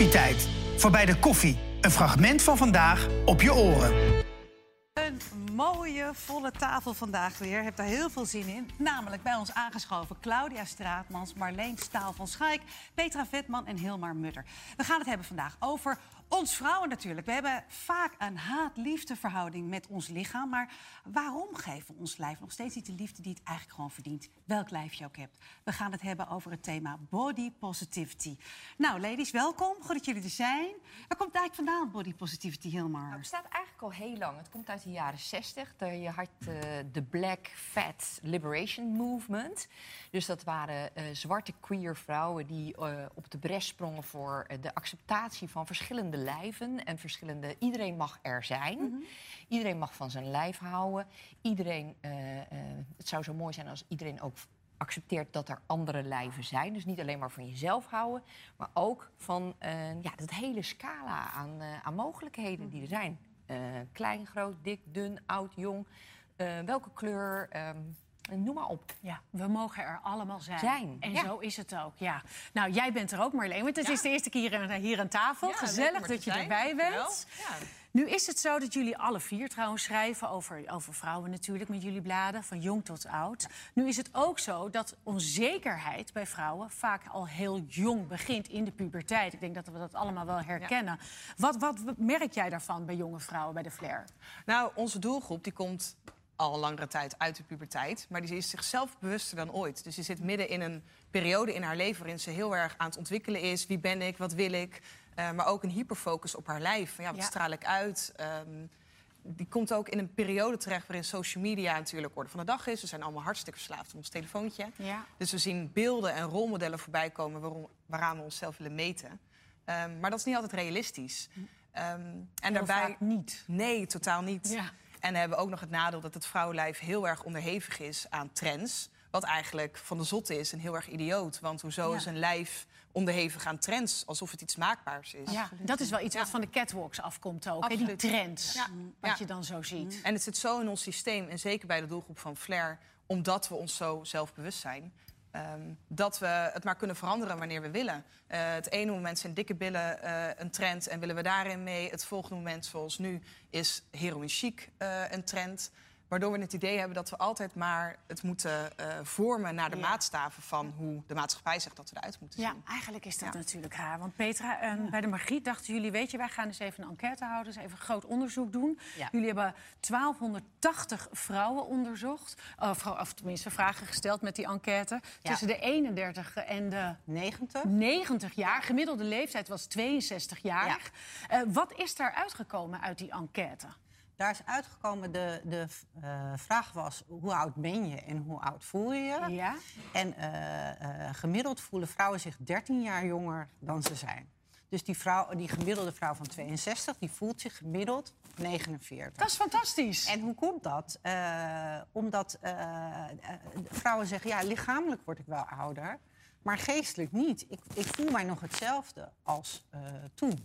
Koffietijd. Voorbij de koffie. Een fragment van vandaag op je oren. Een mooie, volle tafel vandaag weer. Heb daar heel veel zin in. Namelijk bij ons aangeschoven Claudia Straatmans, Marleen Staal van Schaik, Petra Vetman en Hilmar Mutter. We gaan het hebben vandaag over ons vrouwen natuurlijk. We hebben vaak een haat-liefde verhouding met ons lichaam. Maar waarom geven we ons lijf nog steeds niet de liefde die het eigenlijk gewoon verdient? Welk lijf je ook hebt. We gaan het hebben over het thema body positivity. Nou, ladies, welkom. Goed dat jullie er zijn. Waar komt eigenlijk vandaan, body positivity, Hilmar? Nou, het bestaat eigenlijk al heel lang. Het komt uit de jaren 60. Je had uh, de Black Fat Liberation Movement. Dus dat waren uh, zwarte queer vrouwen die uh, op de bres sprongen voor de acceptatie van verschillende lijven en verschillende. Iedereen mag er zijn. Mhm. Iedereen mag van zijn lijf houden. Iedereen. Uh, uh, het zou zo mooi zijn als iedereen ook accepteert dat er andere lijven zijn. Dus niet alleen maar van jezelf houden, maar ook van uh, ja, dat hele scala aan, aan mogelijkheden die er zijn. klein, groot, dik, dun, oud, jong. welke kleur. Um, Noem maar op. Ja, we mogen er allemaal zijn. zijn. En ja. zo is het ook, ja. Nou, jij bent er ook, Marleen. Want het ja. is de eerste keer hier aan tafel. Ja, Gezellig dat je zijn. erbij bent. Ja. Nu is het zo dat jullie alle vier trouwens schrijven over, over vrouwen natuurlijk... met jullie bladen, van jong tot oud. Nu is het ook zo dat onzekerheid bij vrouwen vaak al heel jong begint in de puberteit. Ik denk dat we dat allemaal wel herkennen. Wat, wat merk jij daarvan bij jonge vrouwen bij de Flair? Nou, onze doelgroep die komt al langere tijd uit de puberteit. Maar die is zichzelf bewuster dan ooit. Dus die zit midden in een periode in haar leven waarin ze heel erg aan het ontwikkelen is. Wie ben ik? Wat wil ik? Uh, maar ook een hyperfocus op haar lijf. Van, ja, wat Ja. straal ik uit? Um, die komt ook in een periode terecht waarin social media natuurlijk orde van de dag is. We zijn allemaal hartstikke verslaafd aan ons telefoontje. Ja. Dus we zien beelden en rolmodellen voorbij komen waarom, waaraan we onszelf willen meten. Um, maar dat is niet altijd realistisch. Um, en Heel daarbij niet. Nee, totaal niet. Ja. En dan hebben we ook nog het nadeel dat het vrouwenlijf heel erg onderhevig is aan trends. Wat eigenlijk van de zotte is en heel erg idioot. Want hoezo Ja. is een lijf onderhevig aan trends? Alsof het iets maakbaars is. Ja, dat is wel iets wat van de catwalks afkomt ook. Hè? Die Absoluut. trends, Ja. wat Ja. je dan zo ziet. En het zit zo in ons systeem, en zeker bij de doelgroep van Flair... omdat we ons zo zelfbewust zijn... ehm, dat we het maar kunnen veranderen wanneer we willen. Eh, het ene moment zijn dikke billen eh, een trend en willen we daarin mee. Het volgende moment, zoals nu, is heroïne chic eh, een trend. Waardoor we het idee hebben dat we altijd maar het moeten eh, vormen... naar de Ja. maatstaven van hoe de maatschappij zegt dat we eruit moeten Ja, zien. eigenlijk is dat Ja. natuurlijk raar. Want Petra, en bij de Margriet dachten jullie... weet je, wij gaan eens even een enquête houden, eens even een groot onderzoek doen. Ja. Jullie hebben 1280 vrouwen onderzocht. Uh, vrou- of tenminste, vragen gesteld met die enquête. Ja. Tussen de 31 en de 90? 90 jaar. Gemiddelde leeftijd was 62 jaar. Eh, wat is daar uitgekomen uit die enquête? Daar is uitgekomen, de, de eh, vraag was hoe oud ben je en hoe oud voel je je? Ja? En eh, eh, gemiddeld voelen vrouwen zich 13 jaar jonger dan ze zijn. Dus die, vrouw, die gemiddelde vrouw van 62, die voelt zich gemiddeld 49. Dat is fantastisch. En hoe komt dat? Omdat vrouwen zeggen, ja, lichamelijk word ik wel ouder, maar geestelijk niet. Ik, ik voel mij nog hetzelfde als eh, toen.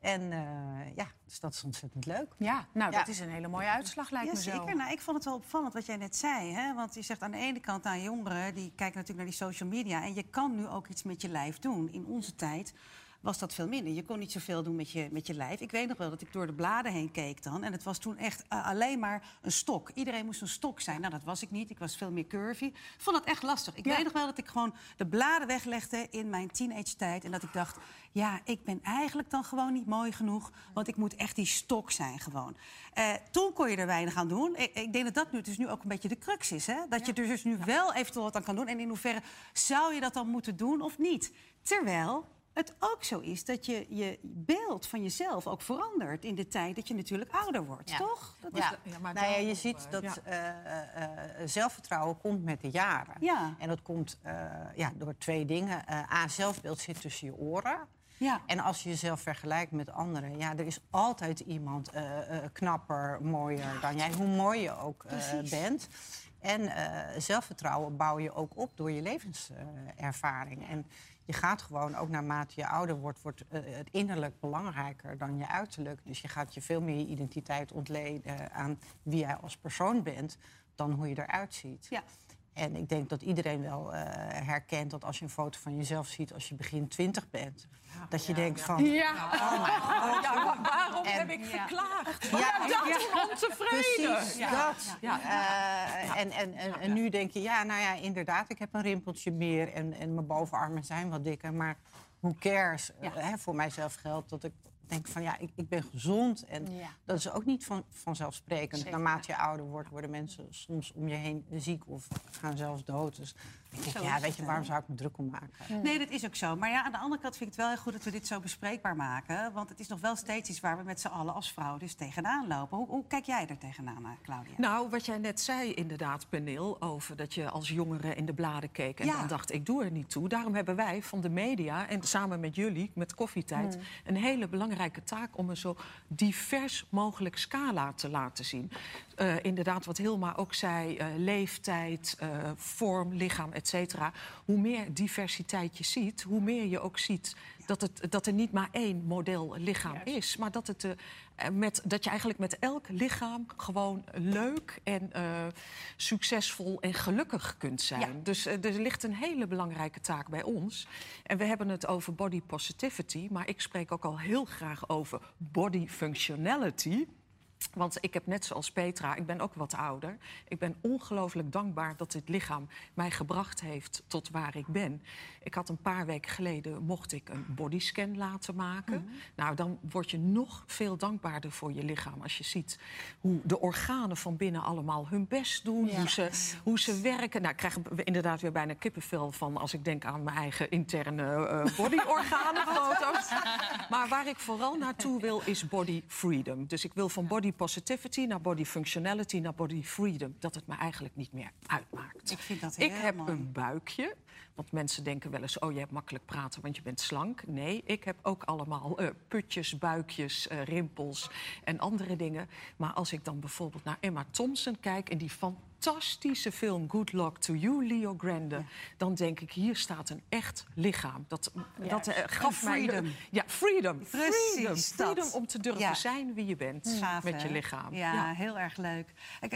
En eh, ja, dus dat is ontzettend leuk. Ja, nou, Ja. dat is een hele mooie uitslag, lijkt Ja, me zo. zeker. Nou, ik vond het wel opvallend wat jij net zei. Hè? Want je zegt aan de ene kant aan jongeren... die kijken natuurlijk naar die social media... en je kan nu ook iets met je lijf doen. In onze tijd was dat veel minder. Je kon niet zoveel doen met je, met je lijf. Ik weet nog wel dat ik door de bladen heen keek dan. En het was toen echt eh, alleen maar een stok. Iedereen moest een stok zijn. Nou, dat was ik niet. Ik was veel meer curvy. Ik vond dat echt lastig. Ik Ja. weet nog wel dat ik gewoon de bladen weglegde in mijn teenage-tijd. En dat ik dacht, ja, ik ben eigenlijk dan gewoon niet mooi genoeg. Want ik moet echt die stok zijn gewoon. Eh, toen kon je er weinig aan doen. Ik, ik denk dat dat nu, dus nu ook een beetje de crux is. Hè? Dat je er dus nu wel eventueel wat aan kan doen. En in hoeverre zou je dat dan moeten doen of niet? Terwijl het ook zo is dat je je beeld van jezelf ook verandert... in de tijd dat je natuurlijk ouder wordt, Ja. toch? Dat is Ja. Ja, maar nou ja, je ziet eh, dat ja. eh, eh, eh, zelfvertrouwen komt met de jaren. Ja. En dat komt eh, ja, door twee dingen. Eh A, zelfbeeld zit tussen je oren. Ja. En als je jezelf vergelijkt met anderen, ja, er is altijd iemand eh, eh, knapper, mooier dan jij, hoe mooi je ook Precies. bent. En zelfvertrouwen bouw je ook op door je levenservaring. en je gaat gewoon, ook naarmate je ouder wordt, wordt het innerlijk belangrijker dan je uiterlijk. Dus je gaat je veel meer je identiteit ontleden aan wie jij als persoon bent dan hoe je eruit ziet. Ja. En ik denk dat iedereen wel eh, herkent dat als je een foto van jezelf ziet als je begin twintig bent, dat je denkt van. Ja. Ja, waarom En- heb ik geklaagd? Ja, Ja, dat is ontevreden. Precies, dat. Ja. Eh, en, en, en, en nu denk je, ja, nou ja, inderdaad, ik heb een rimpeltje meer en, en mijn bovenarmen zijn wat dikker. Maar who cares? Eh, hè, voor mijzelf geldt dat ik denk van, ja, ik, ik ben gezond. En Ja. dat is ook niet van, vanzelfsprekend. Naarmate je ouder wordt, worden mensen soms om je heen ziek of gaan zelfs dood. Dus ja, weet je, waarom zou ik me druk om maken? Nee, dat is ook zo. Maar ja, aan de andere kant vind ik het wel heel goed dat we dit zo bespreekbaar maken. Want het is nog wel steeds iets waar we met z'n allen als vrouw dus tegenaan lopen. Hoe, hoe kijk jij er tegenaan, eh, Claudia? Nou, wat jij net zei inderdaad, Peneel, over dat je als jongere in de bladen keek en Ja. dan dacht ik doe er niet toe. Daarom hebben wij van de media en samen met jullie, met Koffietijd, een hele belangrijke taak om een zo divers mogelijk scala te laten zien. Eh, inderdaad, wat Hilma ook zei, eh, leeftijd, eh, vorm, lichaam, et cetera. Hoe meer diversiteit je ziet, hoe meer je ook ziet dat, het, dat er niet maar één model lichaam is, maar dat, het, eh, met, dat je eigenlijk met elk lichaam gewoon leuk en eh, succesvol en gelukkig kunt zijn. Dus eh, er ligt een hele belangrijke taak bij ons. En we hebben het over body positivity, maar ik spreek ook al heel graag over body functionality. Want ik heb net zoals Petra, ik ben ook wat ouder. Ik ben ongelooflijk dankbaar dat dit lichaam mij gebracht heeft tot waar ik ben. Ik had een paar weken geleden mocht ik een bodyscan laten maken. Nou, dan word je nog veel dankbaarder voor je lichaam als je ziet hoe de organen van binnen allemaal hun best doen, hoe, ze, hoe ze werken. Nou, ik krijg er inderdaad weer bijna kippenvel van als ik denk aan mijn eigen interne eh bodyorganenfoto's. Maar waar ik vooral naartoe wil is body freedom. Dus ik wil van body positivity naar body functionality naar body freedom. Dat het me eigenlijk niet meer uitmaakt. Ik vind dat Ik heb mooi. een buikje. Want mensen denken wel eens, oh, je hebt makkelijk praten, want je bent slank. Nee, ik heb ook allemaal eh, putjes, buikjes, eh, rimpels en andere dingen. Maar als ik dan bijvoorbeeld naar Emma Thompson kijk... en die fantastische film Good Luck to You, Leo Grande... dan denk ik, hier staat een echt lichaam. Dat, dat eh, gaf En mij... freedom. Ja, freedom. Precies, freedom. dat. Freedom om te durven Ja. zijn wie je bent Gaaf, met je lichaam. Ja, heel erg leuk.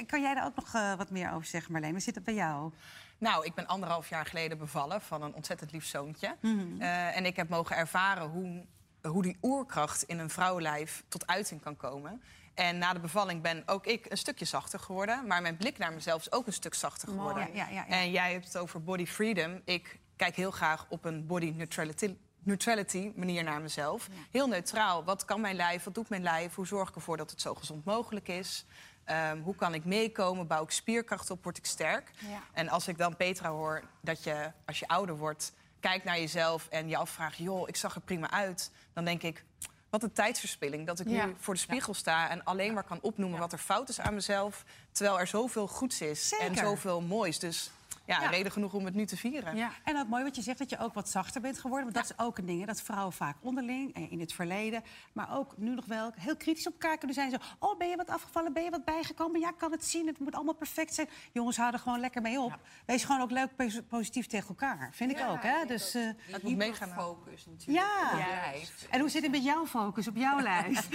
Kan jij daar ook nog eh, wat meer over zeggen, Marleen? Hoe zit het bij jou? Nou, ik ben anderhalf jaar geleden bevallen van een ontzettend lief zoontje. Eh, en ik heb mogen ervaren hoe, hoe die oerkracht in een vrouwenlijf tot uiting kan komen. En na de bevalling ben ook ik een stukje zachter geworden. Maar mijn blik naar mezelf is ook een stuk zachter geworden. Ja, ja, ja, ja. En jij hebt het over body freedom. Ik kijk heel graag op een body neutrality, neutrality manier naar mezelf. Heel neutraal. Wat kan mijn lijf? Wat doet mijn lijf? Hoe zorg ik ervoor dat het zo gezond mogelijk is? Ehm, hoe kan ik meekomen? Bouw ik spierkracht op? Word ik sterk? En als ik dan Petra hoor dat je, als je ouder wordt, kijkt naar jezelf en je afvraagt: joh, ik zag er prima uit. Dan denk ik. Wat een tijdsverspilling. Dat ik Ja. nu voor de spiegel sta en alleen maar kan opnoemen wat er fout is aan mezelf. Terwijl er zoveel goeds is en zoveel moois. Dus ja, reden genoeg om het nu te vieren. Ja. En ook mooi wat je zegt, dat je ook wat zachter bent geworden. Want dat is ook een ding, hè, dat vrouwen vaak onderling, eh, in het verleden... maar ook nu nog wel heel kritisch op elkaar kunnen zijn. Zo, oh, ben je wat afgevallen, ben je wat bijgekomen? Ja, ik kan het zien, het moet allemaal perfect zijn. Jongens, hou er gewoon lekker mee op. Wees gewoon ook leuk pos- positief tegen elkaar, vind ik ook. Hè? Dus, eh, Het moet meegaan. Focus natuurlijk Ja. en hoe zit het met jouw focus op jouw lijf?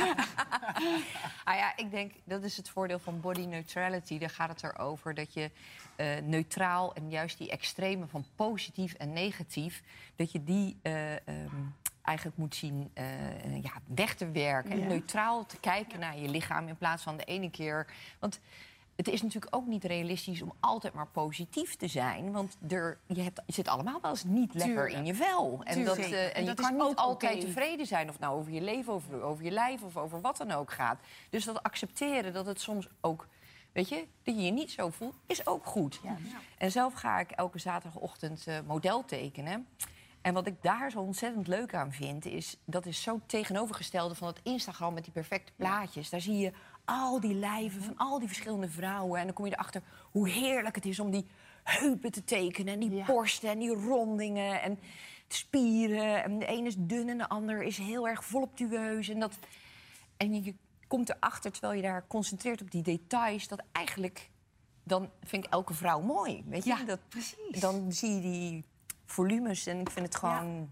Ah ja, ik denk dat is het voordeel van body neutrality. Daar gaat het erover dat je eh, neutraal en juist die extreme van positief en negatief, dat je die eh, ehm, eigenlijk moet zien eh, ja, weg te werken. En neutraal te kijken naar je lichaam in plaats van de ene keer. Want het is natuurlijk ook niet realistisch om altijd maar positief te zijn. Want er, je, hebt, je zit allemaal wel eens niet lekker in je vel. En, dat, en, En je dat is kan niet altijd tevreden zijn. Of nou over je leven, over, over je lijf of over wat dan ook gaat. Dus dat accepteren dat het soms ook... Weet je, dat je je niet zo voelt, is ook goed. En zelf ga ik elke zaterdagochtend eh, model tekenen. En wat ik daar zo ontzettend leuk aan vind, is dat is zo tegenovergestelde van het Instagram met die perfecte plaatjes. Daar zie je al die lijven van al die verschillende vrouwen. En dan kom je erachter hoe heerlijk het is om die heupen te tekenen. En die borsten en die rondingen en spieren. En de ene is dun en de ander is heel erg voluptueus. En, dat, en je komt erachter, terwijl je daar concentreert op die details... dat eigenlijk, dan vind ik elke vrouw mooi. Weet je? Ja, dat, precies. Dan zie je die volumes en ik vind het gewoon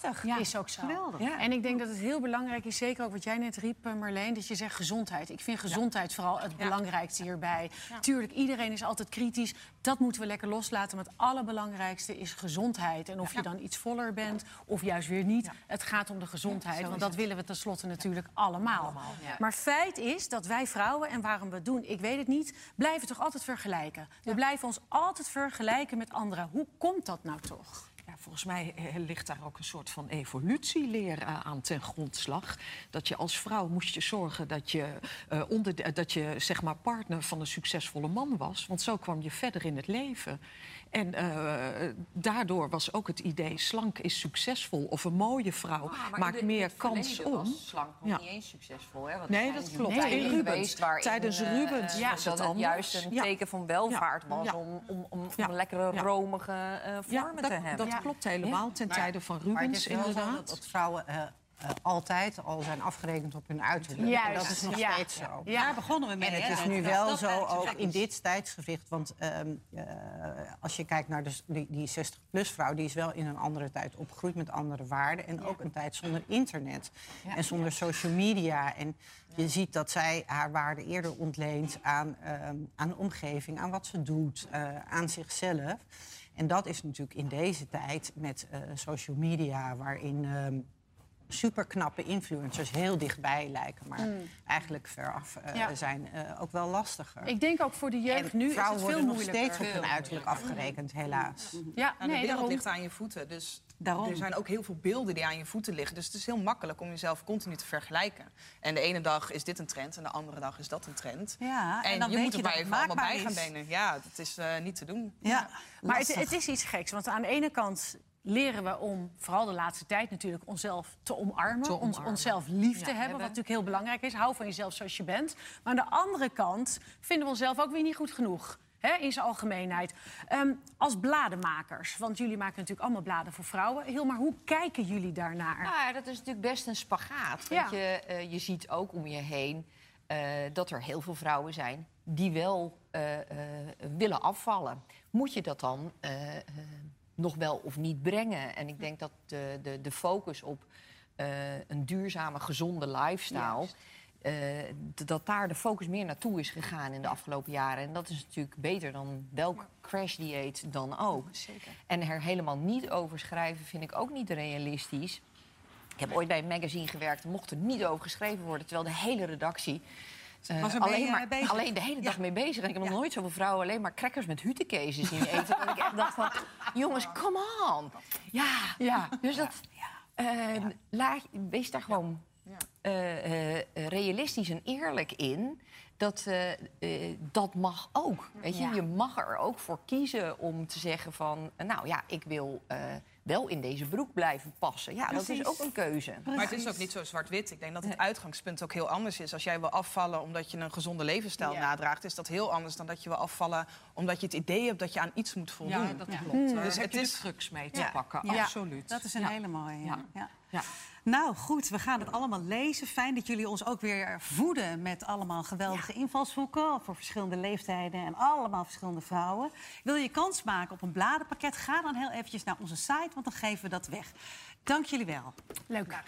prachtig. Ja. Is ook zo. Geweldig. Ja. En ik denk dat het heel belangrijk is, zeker ook wat jij net riep, eh, Marleen, dat je zegt gezondheid. Ik vind gezondheid vooral het belangrijkste hierbij. Tuurlijk, iedereen is altijd kritisch. Dat moeten we lekker loslaten. Maar het allerbelangrijkste is gezondheid. En of je dan iets voller bent of juist weer niet. Het gaat om de gezondheid. want dat willen we tenslotte natuurlijk allemaal. Maar feit is dat wij vrouwen, en waarom we het doen, ik weet het niet, blijven toch altijd vergelijken. We blijven ons altijd vergelijken met anderen. Hoe komt dat nou toch? Ja, volgens mij eh, ligt daar ook een soort van evolutieleer eh, aan ten grondslag. Dat je als vrouw moest je zorgen dat je, eh, onder de- dat je zeg maar partner van een succesvolle man was. Want zo kwam je verder in het leven. En eh, daardoor was ook het idee slank is succesvol of een mooie vrouw Ah, maar maakt de- meer kans om. was slank nog Ja. niet eens succesvol. Hè? Want Nee, dat klopt. In Rubens. Tijdens eh, Rubens was dat het het juist een Ja. teken van welvaart Ja. was Ja. om, om, om, een lekkere Ja. romige eh, Ja, vormen dat, te hebben. dat klopt helemaal. Ten tijde van Maar het Rubens, is wel zo inderdaad. dat vrouwen eh, altijd al zijn afgerekend op hun uiterlijk. Juist, En dat is nog ja. steeds zo. Daar begonnen we mee. En het is nu wel dat zo, ook in dit tijdsgewicht. Want ehm, eh, als je kijkt naar dus die, die 60-plus vrouw... die is wel in een andere tijd opgegroeid met andere waarden. En ook een tijd zonder internet en zonder social media. En je ziet dat zij haar waarde eerder ontleent aan, ehm, aan de omgeving... aan wat ze doet, eh, aan zichzelf. En dat is natuurlijk in deze tijd met social media... waarin... ehm, superknappe influencers heel dichtbij lijken, maar eigenlijk veraf eh, Ja. zijn eh, ook wel lastiger. Ik denk ook voor de jeugd en nu is het veel worden nog steeds op hun uiterlijk afgerekend, helaas. Ja, Nou, de nee, wereld daarom. ligt aan je voeten. Dus Daarom. er zijn ook heel veel beelden die aan je voeten liggen. Dus het is heel makkelijk om jezelf continu te vergelijken. En de ene dag is dit een trend en de andere dag is dat een trend. Ja, en en dan je moet je er maar even allemaal bij gaan benen. Ja, dat is eh, niet te doen. Ja, Maar het, het is iets geks, want aan de ene kant leren we om, vooral de laatste tijd natuurlijk, onszelf te omarmen. Te Ons, onszelf lief te Ja, hebben, hebben. wat natuurlijk heel belangrijk is. Hou van jezelf zoals je bent. Maar aan de andere kant vinden we onszelf ook weer niet goed genoeg. Hè, in zijn algemeenheid. Ehm, als bladenmakers, want jullie maken natuurlijk allemaal bladen voor vrouwen. Hilmar, hoe kijken jullie daarnaar? Nou ja, dat is natuurlijk best een spagaat. Want Ja. je, eh, je ziet ook om je heen eh, dat er heel veel vrouwen zijn die wel eh, willen afvallen. Moet je dat dan nog wel of niet brengen? En ik denk dat de, de, de focus op eh, een duurzame, gezonde lifestyle. eh, dat daar de focus meer naartoe is gegaan in de afgelopen jaren. En dat is natuurlijk beter dan welk crash-dieet dan ook. En er helemaal niet over schrijven vind ik ook niet realistisch. Ik heb ooit bij een magazine gewerkt, er mocht er niet over geschreven worden, terwijl de hele redactie. Was mee, alleen, maar, bezig? alleen de hele dag Ja. mee bezig. En ik heb nog nooit zoveel vrouwen alleen maar crackers met hutekezen zien eten. dat ik echt dacht van, jongens, come on. Ja, ja. dus dat... eh, laat, wees daar gewoon eh, eh, realistisch en eerlijk in. Dat, dat mag ook. Weet je? je mag er ook voor kiezen om te zeggen van... nou ja, ik wil wel in deze broek blijven passen. Ja, dat is ook een keuze. Maar het is ook niet zo zwart-wit. Ik denk dat het uitgangspunt ook heel anders is. Als jij wil afvallen omdat je een gezonde levensstijl nadraagt... is dat heel anders dan dat je wil afvallen omdat je het idee hebt dat je aan iets moet voldoen. Ja, dat klopt. Dus heb het je is- de crux mee te Ja. pakken, Ja. absoluut. Dat is een Ja. hele mooie. Ja. Nou goed, we gaan het allemaal lezen. Fijn dat jullie ons ook weer voeden met allemaal geweldige invalshoeken voor verschillende leeftijden en allemaal verschillende vrouwen. Wil je kans maken op een bladenpakket? Ga dan heel eventjes naar onze site, want dan geven we dat weg. Dank jullie wel. Leuk.